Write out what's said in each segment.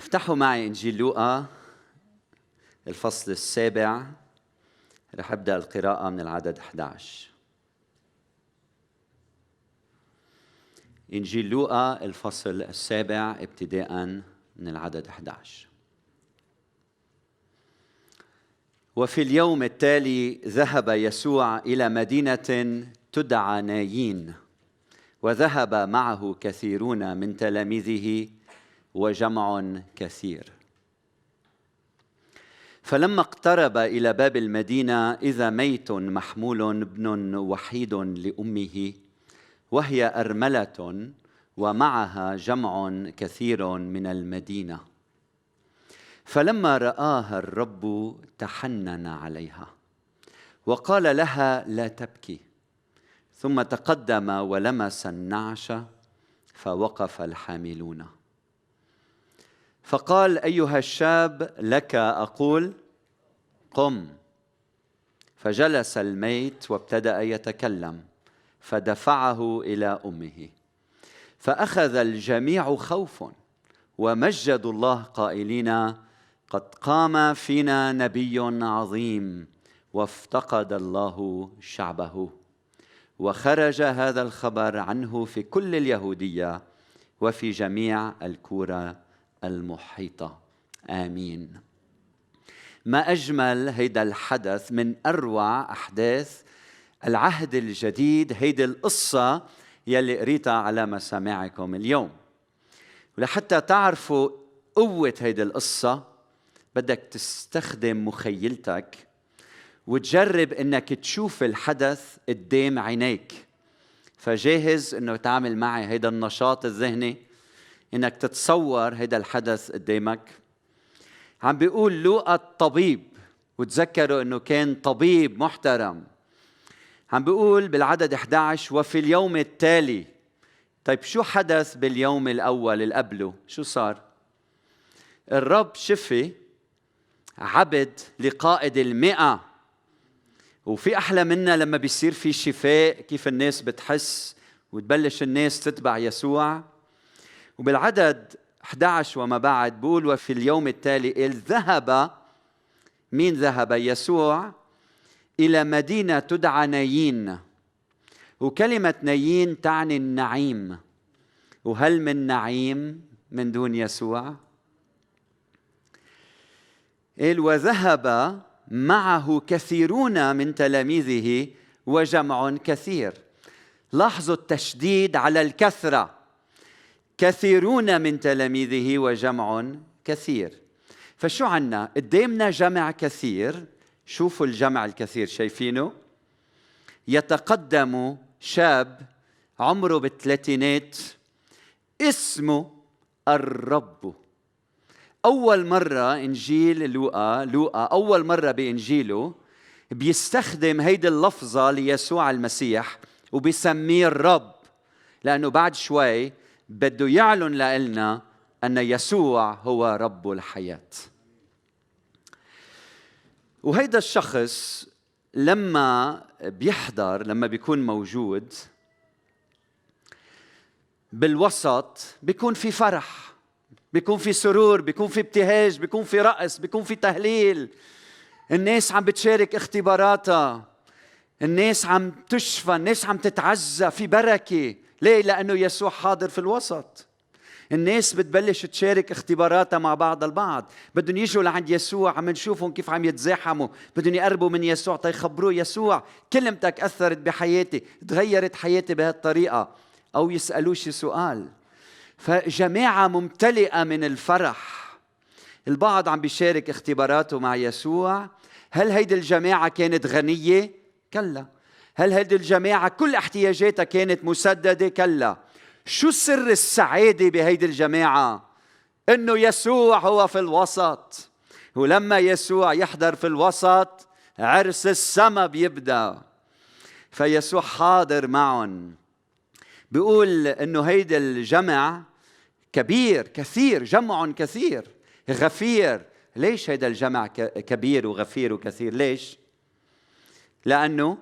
افتحوا معي إنجيل لوقا الفصل السابع. رح أبدأ القراءة من العدد 11 إنجيل لوقا الفصل السابع ابتداء من العدد 11 وفي اليوم التالي ذهب يسوع إلى مدينة تدعى نايين وذهب معه كثيرون من تلاميذه وجمع كثير. فلما اقترب إلى باب المدينة إذا ميت محمول ابن وحيد لأمه وهي أرملة ومعها جمع كثير من المدينة. فلما رآها الرب تحنن عليها وقال لها لا تبكي. ثم تقدم ولمس النعش فوقف الحاملون. فقال أيها الشاب لك أقول قم. فجلس الميت وابتدأ يتكلم فدفعه إلى أمه. فأخذ الجميع خوف ومجدوا الله قائلين قد قام فينا نبي عظيم وافتقد الله شعبه. وخرج هذا الخبر عنه في كل اليهودية وفي جميع الكورة المحيطة. آمين. ما أجمل هيدا الحدث من أروع أحداث العهد الجديد هيدي القصة يلي قريتها على مسامعكم اليوم. ولحتى تعرفوا قوة هيدي القصة بدك تستخدم مخيلتك وتجرب إنك تشوف الحدث قدام عينيك. فجاهز إنه تعمل معي هيدا النشاط الذهني؟ إنك تتصور هيدا الحدث قدامك. عم بيقول لوقا الطبيب وتذكروا إنه كان طبيب محترم. عم بيقول بالعدد 11 وفي اليوم التالي. طيب شو حدث باليوم الأول اللي قبله؟ شو صار؟ الرب شفي عبد لقائد المئة. وفي أحلى منا لما بيصير في شفاء كيف الناس بتحس وتبلش الناس تتبع يسوع. وبالعدد 11 وما بعد بقول وفي اليوم التالي إذ ذهب مين ذهب؟ يسوع إلى مدينة تدعى نايين. وكلمة نايين تعني النعيم. وهل من نعيم من دون يسوع؟ قال وذهب معه كثيرون من تلاميذه وجمع كثير. لاحظوا التشديد على الكثرة. كثيرون من تلاميذه وجمع كثير. فشو عنا قدامنا جمع كثير. شوفوا الجمع الكثير شايفينه؟ يتقدم شاب عمره بالثلاثينات اسمه الرب. أول مرة إنجيل لوقا لوقا أول مرة بإنجيله بيستخدم هيدي اللفظة ليسوع المسيح وبيسميه الرب لأنه بعد شوي بده يعلن لنا أن يسوع هو رب الحياة. وهيدا الشخص لما بيحضر لما بيكون موجود بالوسط بيكون في فرح بيكون في سرور بيكون في ابتهاج بيكون في رقص بيكون في تهليل. الناس عم بتشارك اختباراتها الناس عم تشفى الناس عم تتعزى في بركة. ليه؟ لأنه يسوع حاضر في الوسط. الناس بتبلش تشارك اختباراتها مع بعض البعض. بدهم يجوا لعند يسوع عم نشوفهم كيف عم يتزاحموا. بدهم يقربوا من يسوع تيخبروه يسوع كلمتك أثرت بحياتي؟ تغيرت حياتي بهالطريقة. أو يسألوه شي سؤال. فجماعة ممتلئة من الفرح. البعض عم بيشارك اختباراته مع يسوع. هل هيدي الجماعة كانت غنية؟ كلا. هل هيدي الجماعة كل احتياجاتها كانت مسددة؟ كلا. شو سر السعادة بهيدي الجماعة؟ إنه يسوع هو في الوسط. ولما يسوع يحضر في الوسط عرس السما بيبدأ. فيسوع حاضر معهم. بيقول إنه هيدا الجمع كبير كثير جمع كثير. غفير. ليش هذا الجمع كبير وغفير وكثير؟ ليش؟ لأنه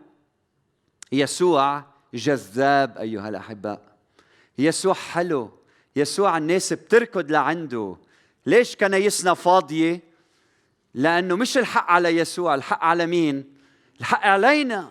يسوع جذاب أيها الاحباء يسوع حلو. يسوع الناس بتركض لعنده. ليش كنايسنا فاضية؟ لأنه مش الحق على يسوع. الحق على مين؟ الحق علينا.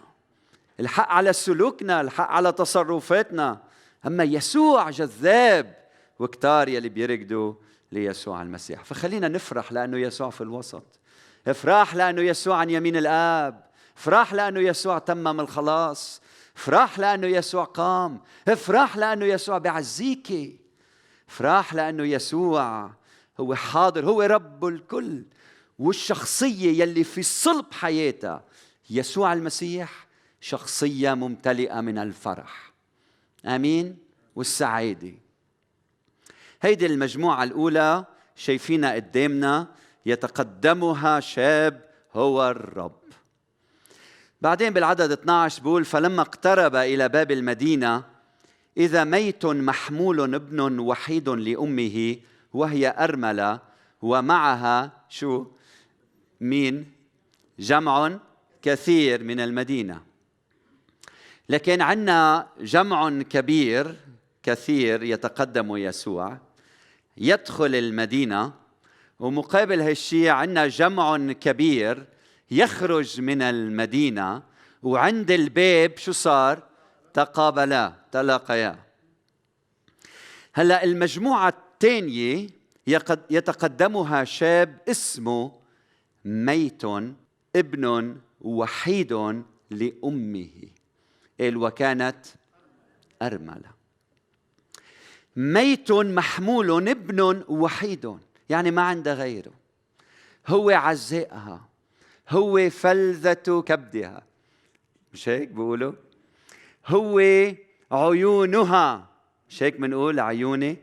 الحق على سلوكنا. الحق على تصرفاتنا. أما يسوع جذاب. وكتار يلي بيركضوا ليسوع المسيح. فخلينا نفرح لأنه يسوع في الوسط. افرح لأنه يسوع عن يمين الآب. افرح لأنه يسوع تمم الخلاص. افرح لأنه يسوع قام. افرح لأنه يسوع بعزيك. افرح لأنه يسوع هو حاضر هو رب الكل. والشخصية يلي في صلب حياتها يسوع المسيح شخصية ممتلئة من الفرح. آمين؟ والسعادة هيدي المجموعة الأولى شايفينها قدامنا يتقدمها شاب هو الرب. بعدين بالعدد 12 بقول فلما اقترب إلى باب المدينة إذا ميت محمول ابن وحيد لأمه وهي أرملة ومعها شو؟ مين؟ جمع كثير من المدينة. لكن عندنا جمع كبير كثير يتقدم يسوع يدخل المدينة ومقابل هالشيء عندنا جمع كبير يخرج من المدينة وعند الباب شو صار؟ تقابلا تلاقيا. هلا المجموعة الثانية يتقدمها شاب اسمه ميت ابن وحيد لأمه. قال وكانت أرملة. ميت محمول ابن وحيد يعني ما عنده غيره. هو عزائها. هو فلذة كبدها. مش هيك بيقولوا؟ هو عيونها. مش هيك بنقول عيوني؟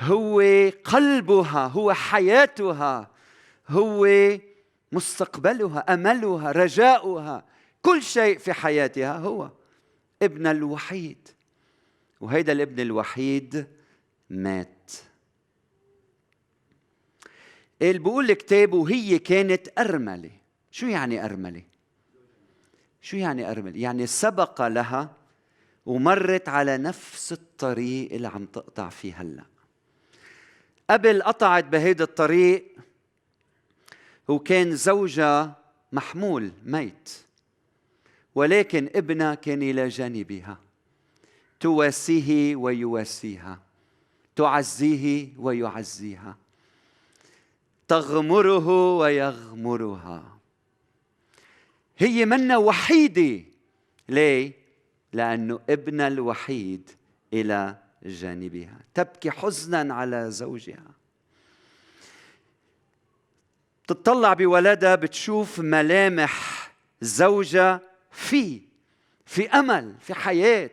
هو قلبها هو حياتها هو مستقبلها أملها رجاؤها. كل شيء في حياتها هو. ابن الوحيد. وهيدا الابن الوحيد مات. اللي بقول الكتاب وهي كانت أرملة شو يعني أرملة؟ شو يعني أرملة؟ يعني سبق لها ومرت على نفس الطريق اللي عم تقطع فيه هلأ قبل قطعت بهيدا الطريق وكان زوجها محمول ميت ولكن ابنها كان إلى جانبها تواسيه ويواسيها تعزيه ويعزيها تغمره ويغمرها. هي منا وحيدة. ليه؟ لأنه ابن الوحيد إلى جانبها. تبكي حزنا على زوجها. تطلع بولدها بتشوف ملامح زوجها في في أمل في حياة.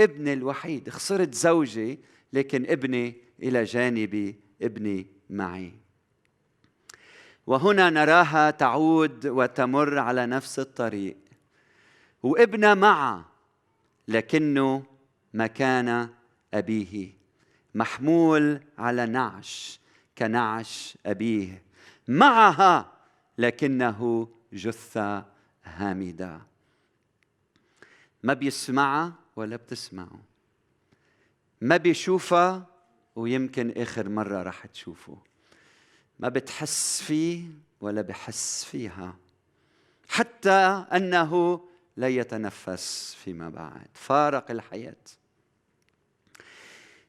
ابني الوحيد. خسرت زوجي لكن ابني إلى جانبي ابني معي. وهنا نراها تعود وتمر على نفس الطريق. وابنها معه لكنه مكان أبيه محمول على نعش كنعش أبيه. معها لكنه جثة هامدة. ما بيسمعها ولا بتسمعه. ما بيشوفها ويمكن آخر مرة رح تشوفه. ما بتحس فيه ولا بحس فيها حتى أنه لا يتنفس فيما بعد فارق الحياة.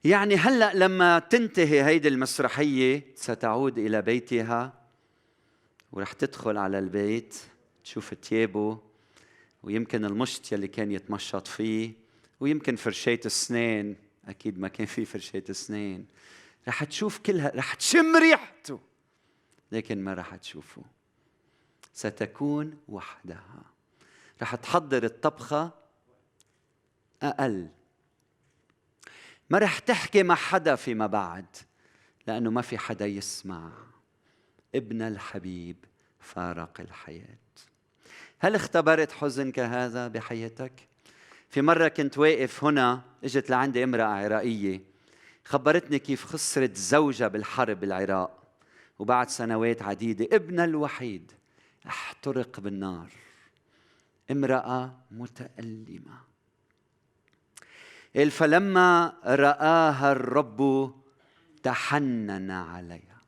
يعني هلأ لما تنتهي هيدي المسرحية ستعود إلى بيتها ورح تدخل على البيت تشوف ثيابه ويمكن المشط يلي كان يتمشط فيه ويمكن فرشاة السنين أكيد ما كان في فرشاة السنين رح تشوف كلها رح تشم ريحته. لكن ما رح تشوفه. ستكون وحدها. رح تحضر الطبخة أقل. ما رح تحكي مع حدا فيما بعد لأنه ما في حدا يسمع. ابن الحبيب فارق الحياة. هل اختبرت حزن كهذا بحياتك؟ في مرة كنت واقف هنا إجت لعندي امرأة عراقية خبرتني كيف خسرت زوجها بالحرب بالعراق وبعد سنوات عديدة ابنها الوحيد احترق بالنار. امرأة متألمة. فلما رآها الرب تحنن عليها.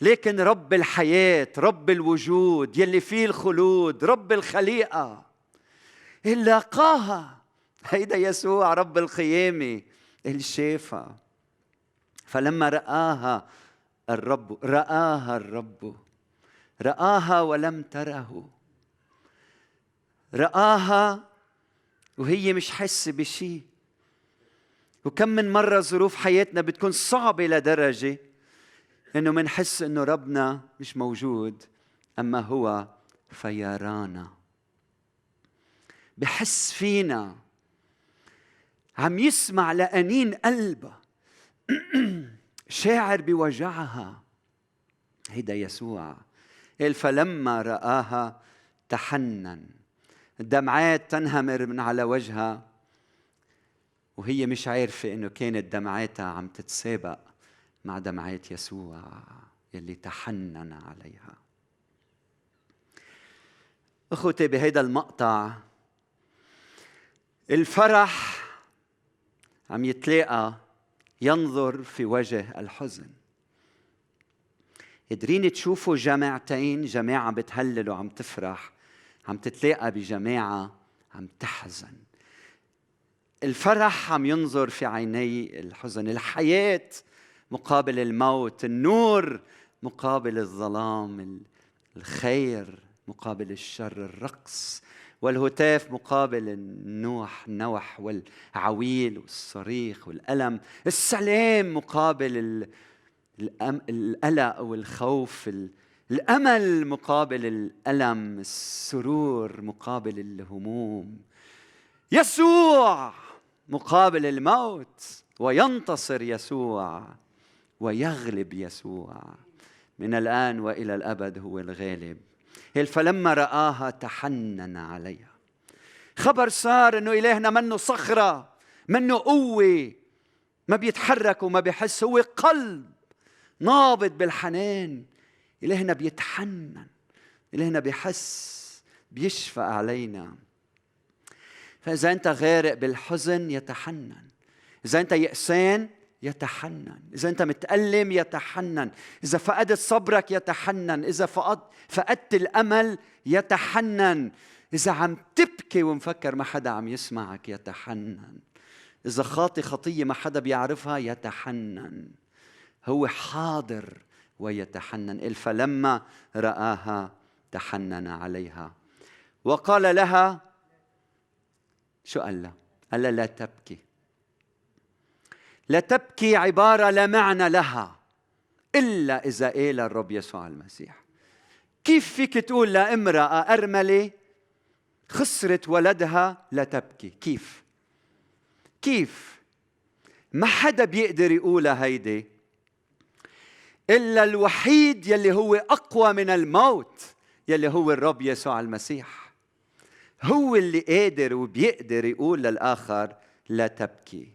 لكن رب الحياة رب الوجود يلي فيه الخلود رب الخليقة اللي لقاها هيدا يسوع رب القيامة اللي شافها. فلما رآها الرب رآها الرب. رآها ولم تره. رآها وهي مش حاسة بشيء وكم من مرة ظروف حياتنا بتكون صعبة لدرجة إنه منحس إنه ربنا مش موجود أما هو فيرانا. بحس فينا. عم يسمع لأنين قلبها شاعر بوجعها. هيدا يسوع. قال فلما رآها تحنن. الدمعات تنهمر من على وجهها. وهي مش عارفة إنه كانت دمعاتها عم تتسابق مع دمعات يسوع يلي تحنن عليها. أخوتي بهيدا المقطع الفرح عم يتلاقى ينظر في وجه الحزن. قادرين تشوفوا جماعتين جماعة بتهلل وعم تفرح عم تتلاقى بجماعة عم تحزن. الفرح عم ينظر في عيني الحزن. الحياة مقابل الموت النور مقابل الظلام الخير مقابل الشر الرقص والهتاف مقابل النوح النوح والعويل والصريخ والألم. السلام مقابل القلق والخوف الأمل مقابل الألم السرور مقابل الهموم. يسوع مقابل الموت وينتصر يسوع ويغلب يسوع. من الآن وإلى الأبد هو الغالب. فلما رآها تحنن عليها. خبر صار إنه إلهنا منه صخرة منه قوة ما بيتحرك وما بيحس هو قلب نابض بالحنان. إلهنا بيتحنن إلهنا بيحس بيشفق علينا. فإذا أنت غارق بالحزن يتحنن. إذا أنت يأسان يتحنن. إذا أنت متألم يتحنن. إذا فقدت صبرك يتحنن. إذا فقدت الأمل يتحنن. إذا عم تبكي ومفكر ما حدا عم يسمعك يتحنن. إذا خاطي خطية ما حدا بيعرفها يتحنن. هو حاضر ويتحنن. فلما رآها تحنن عليها. وقال لها شو قال لها؟ قال لها لا تبكي. لا تبكي عبارة لا معنى لها إلا إذا قال الرب يسوع المسيح. كيف فيك تقول لامرأة أرملة خسرت ولدها لا تبكي كيف؟ كيف؟ ما حدا بيقدر يقولها هيدي إلا الوحيد يلي هو أقوى من الموت يلي هو الرب يسوع المسيح. هو اللي قادر وبيقدر يقول للآخر لا تبكي.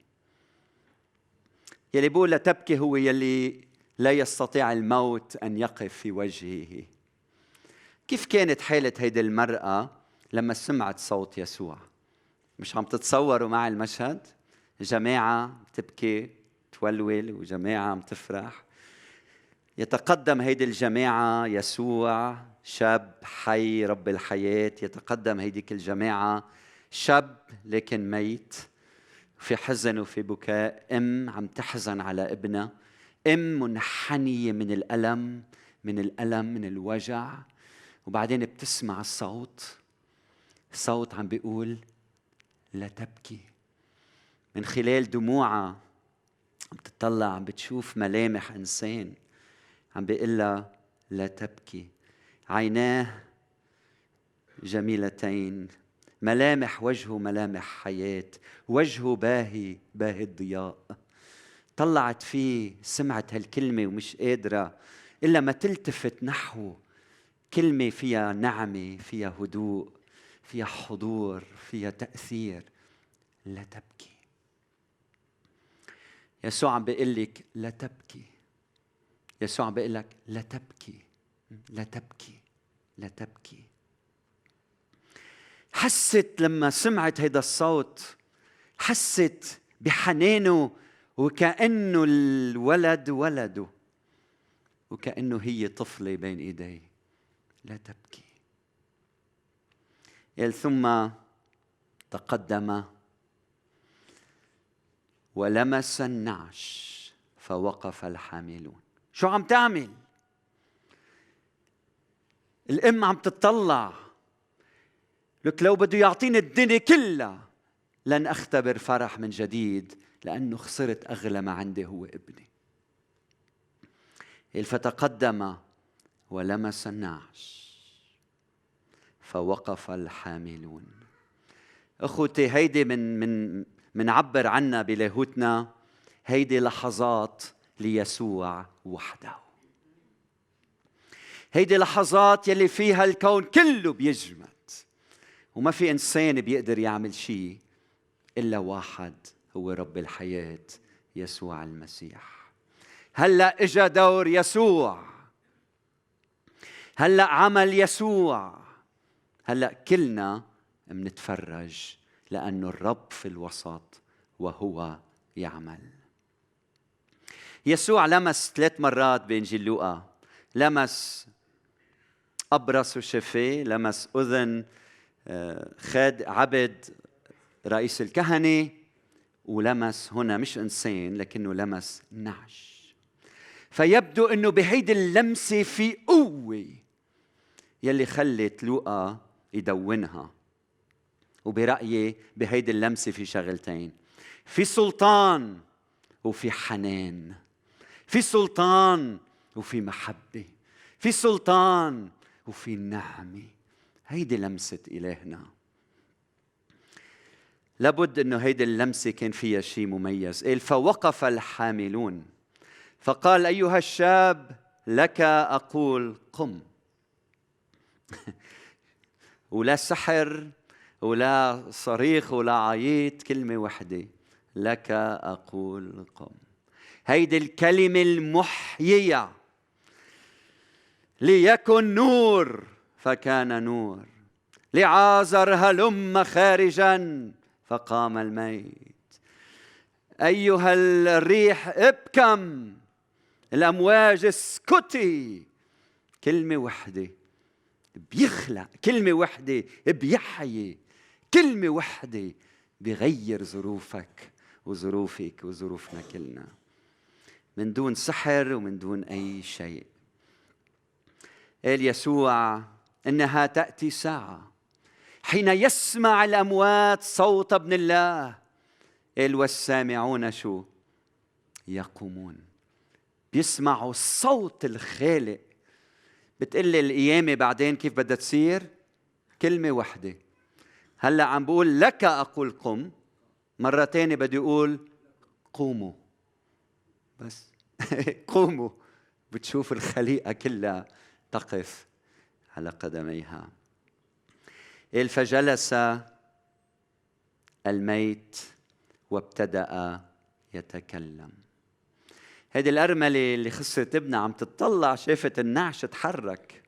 يلي بقول لا تبكي هو يلي لا يستطيع الموت أن يقف في وجهه. كيف كانت حالة هيدي المرأة لما سمعت صوت يسوع؟ مش عم تتصوروا مع المشهد؟ جماعة تبكي تولول وجماعة عم تفرح. يتقدم هيدي الجماعة يسوع شاب حي رب الحياة يتقدم هيديك الجماعة. شاب لكن ميت. في حزن وفي بكاء. أم عم تحزن على ابنها. أم منحنية من الألم من الألم من الوجع. وبعدين بتسمع الصوت. صوت عم بيقول لا تبكي. من خلال دموعها عم تطلع عم بتشوف ملامح إنسان. عم بيقول لها لا تبكي. عيناه جميلتين. ملامح وجهه ملامح حياة وجهه باهي باهي الضياء. طلعت فيه سمعت هالكلمة ومش قادرة إلا ما تلتفت نحوه كلمة فيها نعمة فيها هدوء فيها حضور فيها تأثير. لا تبكي. يسوع عم بيقول لك لا تبكي. يسوع عم بيقول لك لا تبكي. لا تبكي. لا تبكي. حست لما سمعت هيدا الصوت. حست بحنانه وكأنه الولد ولده. وكأنه هي طفلة بين إيديه لا تبكي. ثم تقدم ولمس النعش فوقف الحاملون. شو عم تعمل؟ الأم عم تطلع. لك لو بده يعطيني الدنيا كلها لن أختبر فرح من جديد لأنه خسرت أغلى ما عندي هو ابني. فتقدم ولمس النعش فوقف الحاملون. أخوتي هيدي من من منعبر عنها بلاهوتنا هيدي لحظات ليسوع وحده. هيدي لحظات يلي فيها الكون كله بيجمد وما في إنسان بيقدر يعمل شيء إلا واحد هو رب الحياة يسوع المسيح. هلأ إجا دور يسوع. هلأ عمل يسوع. هلأ كلنا منتفرج لأنه الرب في الوسط وهو يعمل. يسوع لمس ثلاث مرات بانجيل لوقا لمس أبرص وشفاه لمس أذن خاد عبد رئيس الكهنة ولمس هنا مش انسان لكنه لمس نعش. فيبدو إنه بهيدي اللمسة في قوة يلي خلت لوقا يدونها وبرأيي بهيدي اللمسة في شغلتين. في سلطان وفي حنان في سلطان وفي محبة في سلطان وفي نعمة. هيدي لمسة إلهنا. لابد إنه هيدي اللمسة كان فيها شيء مميز. قال فوقف الحاملون. فقال أيها الشاب لك أقول قم. ولا سحر ولا صريخ ولا عيط كلمة وحدة. لك أقول قم. هيدي الكلمة المحيية. ليكن نور. فكان نور. لعازر هلم خارجا فقام الميت. أيها الريح ابكم الأمواج اسكتي. كلمة وحدة بيخلق كلمة وحدة بيحيي. كلمة وحدة بغير ظروفك وظروفك وظروفنا كلنا. من دون سحر ومن دون أي شيء. قال يسوع إنها تأتي ساعة. حين يسمع الأموات صوت ابن الله قال والسامعون شو؟ يقومون. بيسمعوا صوت الخالق. بتقلي القيامة بعدين كيف بدها تصير؟ كلمة واحدة هلأ عم بقول لك أقول قم. مرة تانية بدي أقول قوموا. بس قوموا. بتشوف الخليقة كلها تقف. على قدميها فجلس الميت وابتدأ يتكلم هذه الأرملة اللي خسرت ابنها عم تطلع شافت النعش تحرك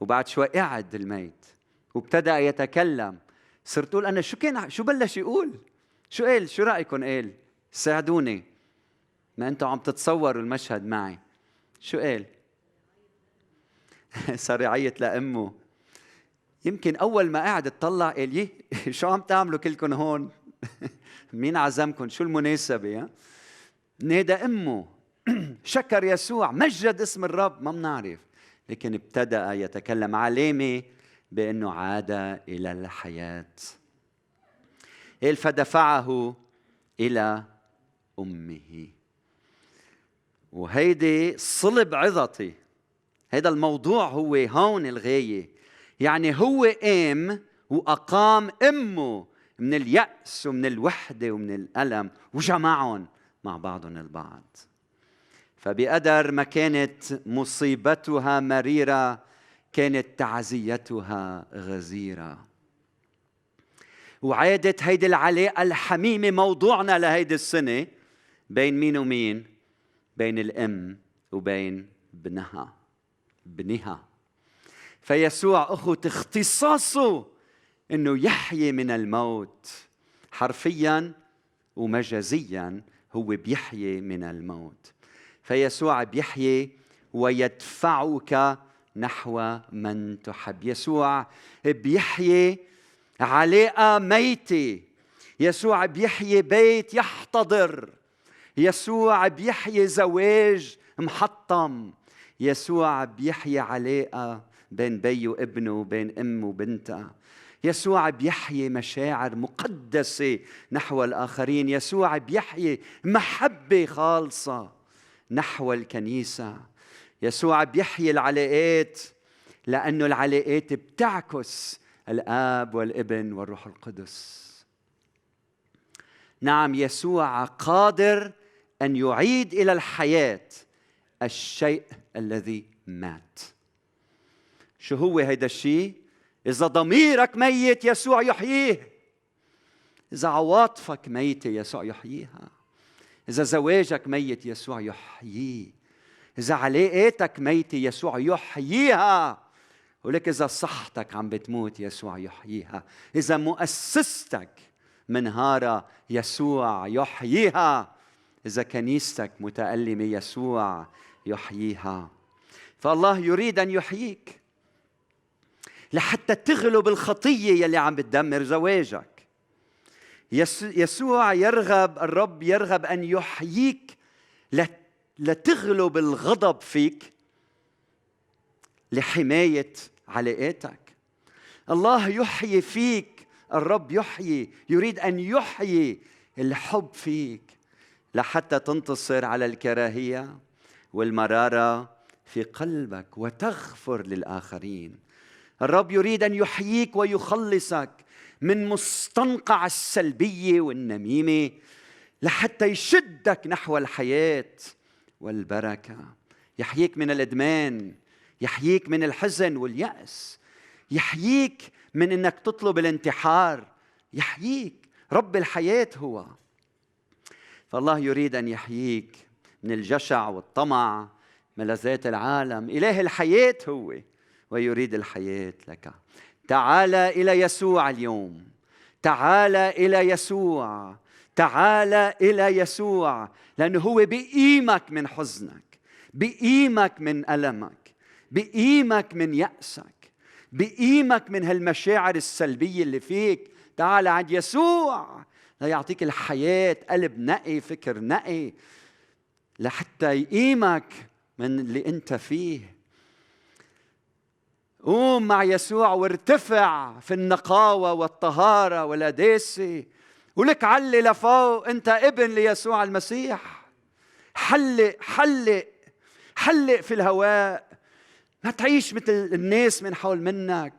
وبعد شوي قعد الميت وابتدأ يتكلم صرت أقول أنا شو كان شو بلش يقول؟ شو قال؟ شو رأيكم قال؟ ساعدوني ما أنتم عم تتصوروا المشهد معي شو قال صار يعيط لأمه. يمكن أول ما قعد اطلع قال يه شو عم تعملوا كلكم هون؟ مين عزمكم شو المناسبة؟ ها؟ نادى أمه. شكر يسوع مجد اسم الرب. ما بنعرف. لكن ابتدأ يتكلم علامة بأنه عاد إلى الحياة. قال فدفعه إلى أمه. وهيدي صلب عظتي. هيدا الموضوع هو هون الغاية. يعني هو قام وأقام أمه من اليأس ومن الوحدة ومن الألم وجمعهم مع بعضهم البعض. فبقدر ما كانت مصيبتها مريرة كانت تعزيتها غزيرة. وعادت هيدي العلاقة الحميمة موضوعنا لهيدي السنة بين مين ومين؟ بين الأم وبين ابنها. ابنها فيسوع اخوة اختصاصه إنه يحيي من الموت. حرفيا ومجازيا هو بيحيي من الموت. فيسوع بيحيي ويدفعك نحو من تحب. يسوع بيحيي علاقة ميتة يسوع بيحيي بيت يحتضر. يسوع بيحيي زواج محطم. يسوع بيحيي علاقة بين بي وابنه بين أم وبنتها. يسوع بيحيي مشاعر مقدسة نحو الآخرين. يسوع بيحيي محبة خالصة نحو الكنيسة. يسوع بيحيي العلاقات لأنه العلاقات بتعكس الآب والابن والروح القدس. نعم يسوع قادر أن يعيد إلى الحياة الشيء الذي مات. شو هو هيدا الشيء إذا ضميرك ميت يسوع يحييه. إذا عواطفك ميتة يسوع يحييها. إذا زواجك ميت يسوع يحييه. إذا علاقاتك ميتة يسوع يحييها. ولك إذا صحتك عم بتموت يسوع يحييها. إذا مؤسستك منهارة يسوع يحييها. إذا كنيستك متألمة يسوع يحييها. فالله يريد أن يحييك. لحتى تغلب الخطية يلي عم بتدمر زواجك. يسوع يرغب الرب يرغب أن يحييك لتغلب الغضب فيك لحماية علاقاتك. الله يحيي فيك. الرب يحيي. يريد أن يحيي الحب فيك. لحتى تنتصر على الكراهية. والمرارة في قلبك وتغفر للآخرين. الرب يريد أن يحييك ويخلصك من مستنقع السلبيه والنميمة لحتى يشدك نحو الحياة والبركة. يحييك من الإدمان يحييك من الحزن واليأس يحييك من إنك تطلب الانتحار. يحييك رب الحياة هو. فالله يريد أن يحييك. من الجشع والطمع ملذات العالم. إله الحياة هو ويريد الحياة لك. تعال إلى يسوع اليوم. تعال إلى يسوع. تعال إلى يسوع لأنه هو بيقيمك من حزنك بيقيمك من ألمك بيقيمك من يأسك بيقيمك من هالمشاعر السلبية اللي فيك. تعال عند يسوع ليعطيك الحياة قلب نقي فكر نقي. لحتى يقيمك من اللي انت فيه. قوم مع يسوع وارتفع في النقاوة والطهارة والقداسة ولك علي لفوق أنت ابن ليسوع المسيح. حلق حلق حلق في الهواء. ما تعيش مثل الناس من حول منك.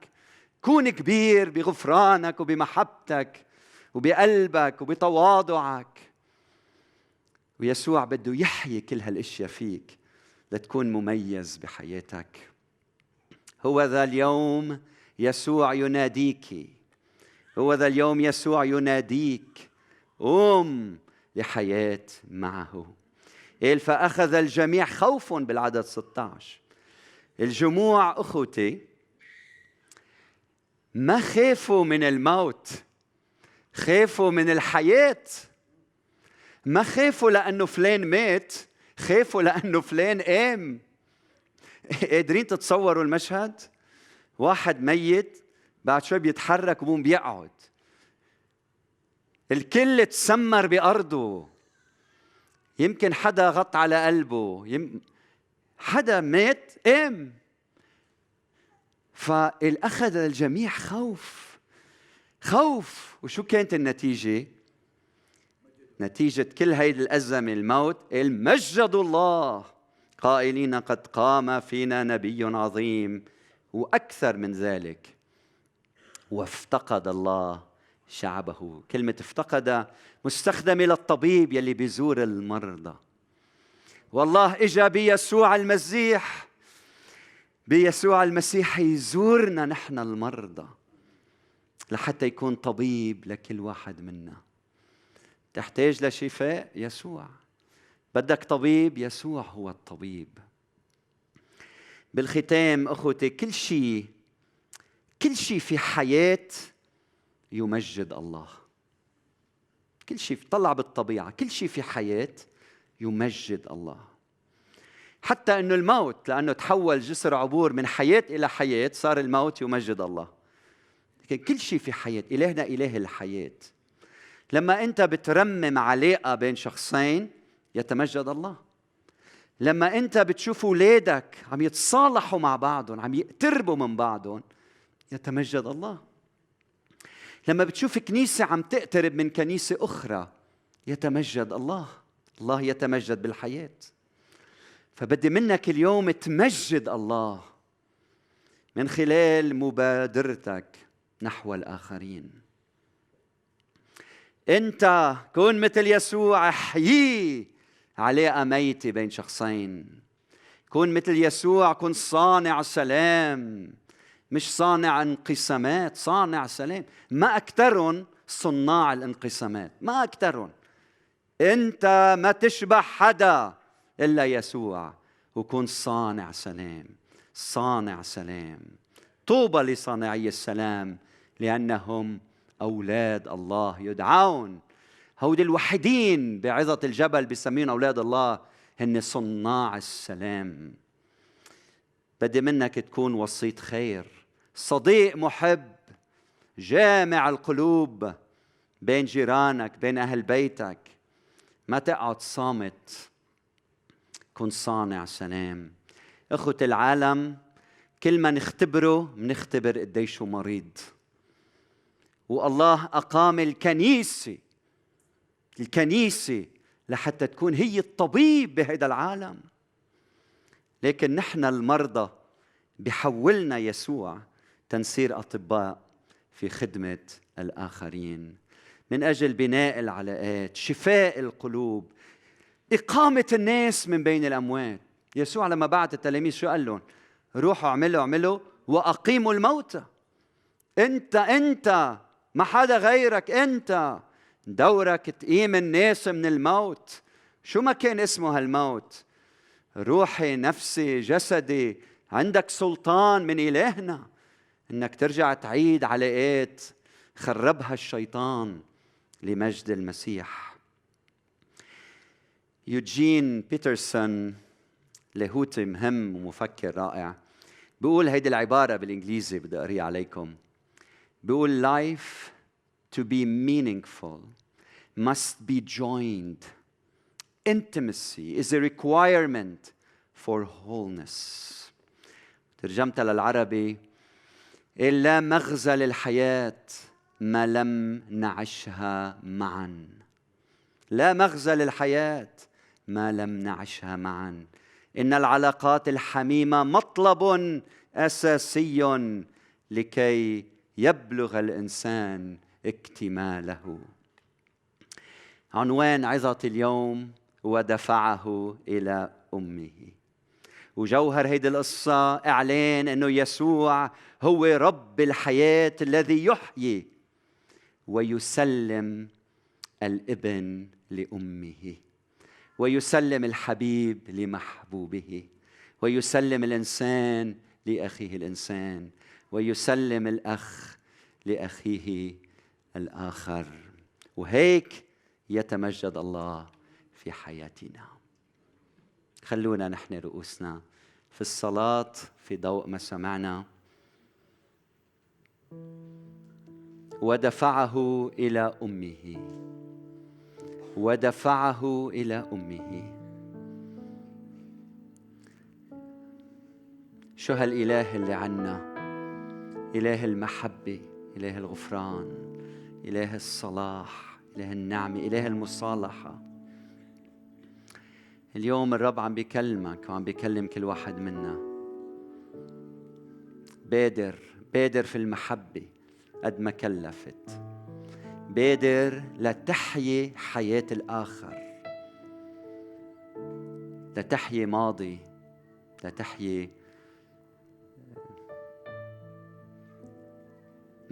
كون كبير بغفرانك وبمحبتك وبقلبك وبتواضعك. ويسوع بده يحيي كل هالأشياء فيك لتكون مميز بحياتك. هو ذا اليوم يسوع يناديك. هو ذا اليوم يسوع يناديك. قم لحياة معه. قال فأخذ الجميع خوف بالعدد 16 الجموع أخوتي ما خافوا من الموت خافوا من الحياة. ما خافوا لأنه فلان مات خافوا لأنه فلان قام. قادرين تتصوروا المشهد؟ واحد ميت بعد شوي بيتحرك وبوم بيقعد. الكل تسمر بأرضه. يمكن حدا غط على قلبه. يم... حدا مات قام. فالأخذ الجميع خوف. خوف. وشو كانت النتيجة؟ نتيجة كل هيدي الأزمة الموت المجد الله. قائلين قد قام فينا نبي عظيم. وأكثر من ذلك وافتقد الله شعبه. كلمة افتقد مستخدمة للطبيب يلي بيزور المرضى. والله إجا بيسوع المسيح. بيسوع المسيح يزورنا نحن المرضى لحتى يكون طبيب لكل واحد منا. تحتاج لشفاء يسوع. بدك طبيب يسوع هو الطبيب. بالختام أخوتي كل شيء كل شيء في حياة يمجد الله. كل شيء طلع بالطبيعة كل شيء في حياة يمجد الله. حتى أنه الموت لأنه تحول جسر عبور من حياة إلى حياة صار الموت يمجد الله. لكن كل شيء في حياة إلهنا إله الحياة. لما أنت بترمم علاقة بين شخصين يتمجد الله. لما أنت بتشوف أولادك عم يتصالحوا مع بعضهم عم يقتربوا من بعضهم يتمجد الله. لما بتشوف كنيسة عم تقترب من كنيسة أخرى يتمجد الله. الله يتمجد بالحياة. فبدي منك اليوم تمجد الله من خلال مبادرتك نحو الآخرين. أنت كن مثل يسوع احيي علاقة ميتة بين شخصين. كن مثل يسوع كن صانع سلام. مش صانع انقسامات صانع سلام. ما أكثرهم صناع الانقسامات ما أكثرهم. أنت ما تشبه حدا إلا يسوع وكن صانع سلام صانع سلام. طوبى لصانعي السلام لأنهم أولاد الله يدعون. هودي الوحيدين بعظة الجبل بسمين أولاد الله هن صناع السلام. بدي منك تكون وسيط خير. صديق محب جامع القلوب بين جيرانك بين أهل بيتك. ما تقعد صامت كن صانع سلام. إخوة العالم كل ما نختبره بنختبر قديشه مريض. والله أقام الكنيسة الكنيسة لحتى تكون هي الطبيب بهذا العالم. لكن نحن المرضى بحولنا يسوع تنصير أطباء في خدمة الآخرين. من أجل بناء العلاقات شفاء القلوب إقامة الناس من بين الأموات. يسوع لما بعت التلاميذ شو قال لهم؟ روحوا اعملوا اعملوا وأقيموا الموتى. أنت أنت ما حدا غيرك أنت. دورك تقيم الناس من الموت. شو ما كان اسمه هالموت؟ روحي نفسي جسدي. عندك سلطان من إلهنا. إنك ترجع تعيد علاقات خربها الشيطان لمجد المسيح. يوجين بيترسون لاهوتي مهم ومفكر رائع. بيقول هيدي العبارة بالإنجليزي بدي أقريها عليكم. بيقول life to be meaningful must be joined. Intimacy is a requirement for wholeness. ترجمتها للعربي لا مغزى للحياة ما لم نعشها معا لا مغزى للحياة ما لم نعشها معا إن العلاقات الحميمة مطلب أساسي لكي يبلغ الإنسان اكتماله. عنوان عظة اليوم ودفعه إلى أمه. وجوهر هيدي القصة إعلان أنه يسوع هو رب الحياة الذي يحيي ويسلم الابن لأمه ويسلم الحبيب لمحبوبه ويسلم الإنسان لأخيه الإنسان. ويسلم الأخ لأخيه الآخر. وهيك يتمجد الله في حياتنا. خلونا نحن رؤوسنا في الصلاة في ضوء ما سمعنا. ودفعه إلى أمه. ودفعه إلى أمه. شو هالإله اللي عنا؟ إله المحبة إله الغفران إله الصلاح إله النعمة إله المصالحة. اليوم الرب عم بيكلمك وعم بيكلم كل واحد منا. بادر بادر في المحبة قد ما كلفت. بادر لتحيي حياة الآخر. لتحيي ماضي لتحيي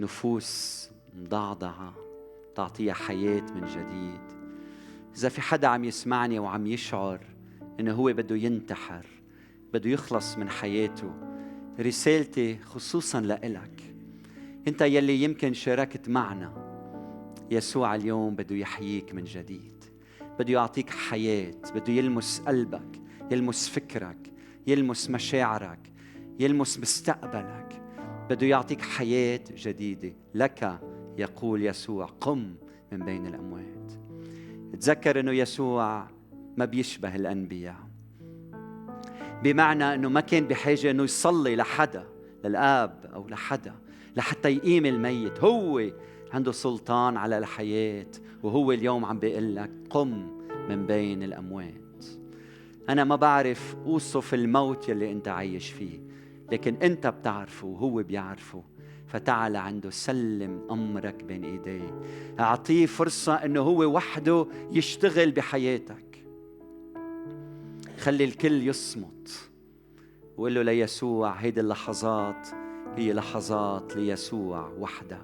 نفوس مضعضعة تعطيها حياة من جديد. إذا في حدا عم يسمعني وعم يشعر إنه هو بده ينتحر بده يخلص من حياته رسالتي خصوصا لإلك. أنت يلي يمكن شاركت معنا يسوع اليوم بده يحييك من جديد. بده يعطيك حياة بده يلمس قلبك يلمس فكرك يلمس مشاعرك يلمس مستقبلك. بده يعطيك حياة جديدة. لك يقول يسوع قم من بين الأموات. تذكر أنه يسوع ما بيشبه الأنبياء. بمعنى أنه ما كان بحاجة أنه يصلي لحدا للآب أو لحدا لحتى يقيم الميت. هو عنده سلطان على الحياة وهو اليوم عم بيقول لك قم من بين الأموات. أنا ما بعرف أوصف الموت يلي أنت عايش فيه. لكن أنت بتعرفه وهو بيعرفه. فتعال عنده سلم أمرك بين إيديه. أعطيه فرصة أنه هو وحده يشتغل بحياتك. خلي الكل يصمت. وقول له ليسوع هيدي اللحظات هي لحظات ليسوع وحده.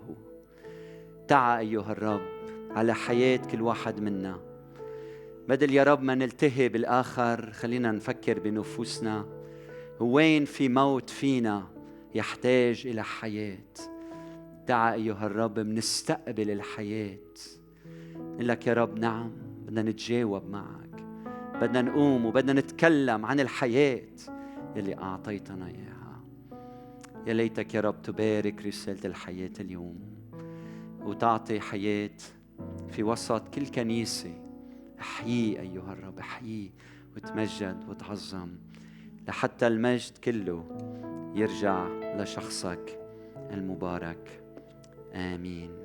تعا أيها الرب على حياة كل واحد منا. بدل يا رب ما نلتهي بالآخر خلينا نفكر بنفوسنا. وين في موت فينا يحتاج إلى حياة؟ تعا أيها الرب منستقبل الحياة. نقول لك يا رب نعم بدنا نتجاوب معك. بدنا نقوم وبدنا نتكلم عن الحياة يلي أعطيتنا إياها. يا ليتك يا رب تبارك رسالة الحياة اليوم وتعطي حياة في وسط كل كنيسة. احييه أيها الرب احييه وتمجد وتعظم. لحتى المجد كله يرجع لشخصك المبارك. آمين.